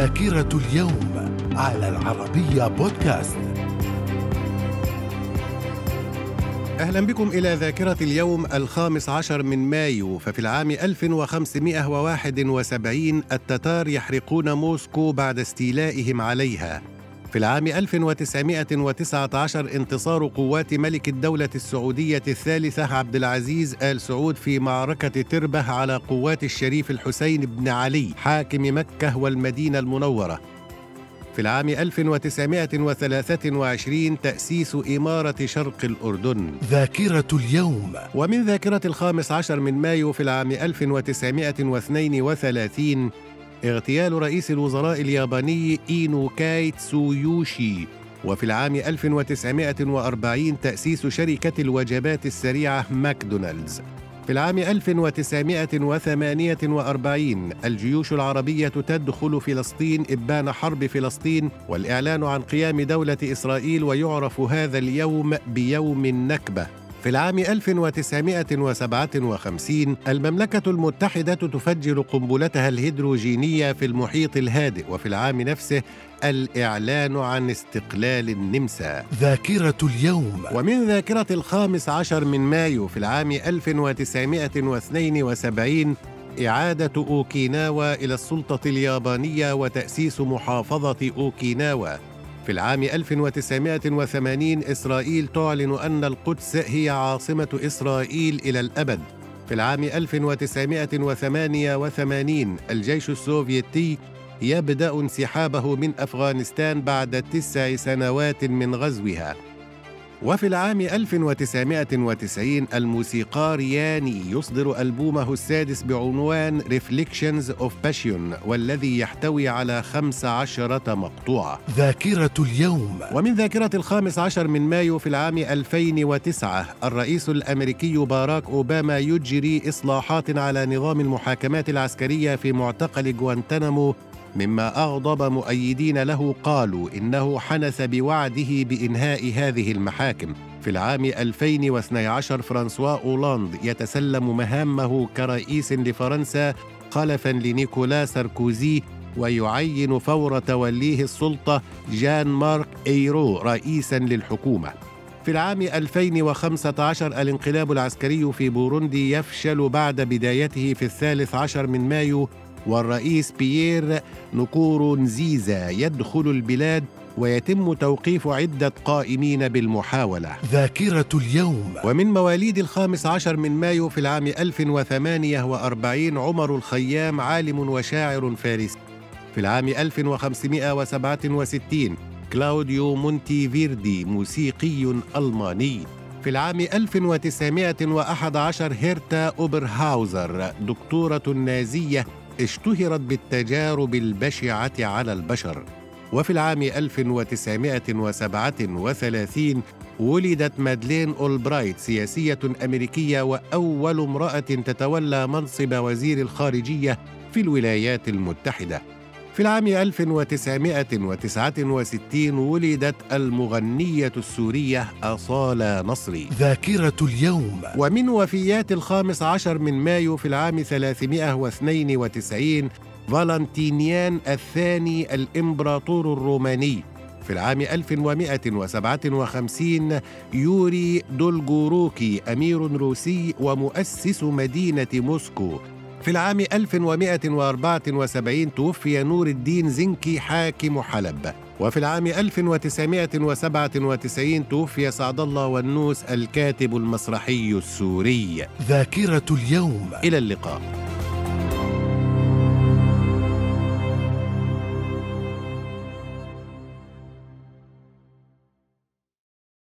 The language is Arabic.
ذاكرة اليوم على العربية بودكاست. أهلا بكم إلى ذاكرة اليوم الخامس عشر من مايو ففي العام 1571 التتار يحرقون موسكو بعد استيلائهم عليها. في العام 1919 انتصار قوات ملك الدولة السعودية الثالثة عبد العزيز آل سعود في معركة تربة على قوات الشريف الحسين بن علي حاكم مكة والمدينة المنورة. في العام 1923 تأسيس إمارة شرق الأردن. ذاكرة اليوم. ومن ذاكرة الخامس عشر من مايو في العام 1932 اغتيال رئيس الوزراء الياباني إينوكاي تسويوشي وفي العام 1940 تأسيس شركة الوجبات السريعة ماكدونالدز. في العام 1948 الجيوش العربية تدخل فلسطين إبان حرب فلسطين والإعلان عن قيام دولة إسرائيل ويعرف هذا اليوم بيوم النكبة. في العام 1957 المملكة المتحدة تفجر قنبلتها الهيدروجينية في المحيط الهادئ وفي العام نفسه الإعلان عن استقلال النمسا. ذاكرة اليوم. ومن ذاكرة الخامس عشر من مايو في العام 1972 إعادة أوكيناوا إلى السلطة اليابانية وتأسيس محافظة أوكيناوا. في العام 1980 إسرائيل تعلن أن القدس هي عاصمة إسرائيل إلى الأبد. في العام 1988 الجيش السوفيتي يبدأ انسحابه من أفغانستان بعد تسع سنوات من غزوها. وفي العام 1990 الموسيقار ياني يصدر ألبومه السادس بعنوان Reflections of Passion والذي يحتوي على خمس عشرة مقطوعة. ذاكرة اليوم. ومن ذاكرة الخامس عشر من مايو في العام 2009 الرئيس الأمريكي باراك أوباما يجري إصلاحات على نظام المحاكمات العسكرية في معتقل غوانتنامو مما أغضب مؤيدين له قالوا إنه حنث بوعده بإنهاء هذه المحاكم. في العام 2012 فرانسوا أولاند يتسلم مهامه كرئيس لفرنسا خلفا لنيكولا ساركوزي ويعين فور توليه السلطة جان مارك إيرو رئيسا للحكومة. في العام 2015 الانقلاب العسكري في بوروندي يفشل بعد بدايته في الثالث عشر من مايو والرئيس بيير نكورونزيزا يدخل البلاد ويتم توقيف عدة قائمين بالمحاولة. ذاكرة اليوم. ومن مواليد الخامس عشر من مايو في العام 1048 عمر الخيام عالم وشاعر فارسي في العام 1567 كلاوديو مونتيفيردي موسيقي ألماني. في العام 1911 هيرتا أوبرهاوزر دكتورة نازية اشتهرت بالتجارب البشعة على البشر. وفي العام 1937 ولدت مادلين أولبرايت سياسية أمريكية وأول امرأة تتولى منصب وزير الخارجية في الولايات المتحدة. في العام 1969 ولدت المغنية السورية أصالة نصري. ذاكرة اليوم. ومن وفيات الخامس عشر من مايو في العام 392 فالنتينيان الثاني الإمبراطور الروماني. في العام 1157 يوري دولغوروكي أمير روسي ومؤسس مدينة موسكو. في العام 1174 توفي نور الدين زنكي حاكم حلب. وفي العام 1997 توفي سعد الله ونوس الكاتب المسرحي السوري. ذاكرة اليوم. إلى اللقاء.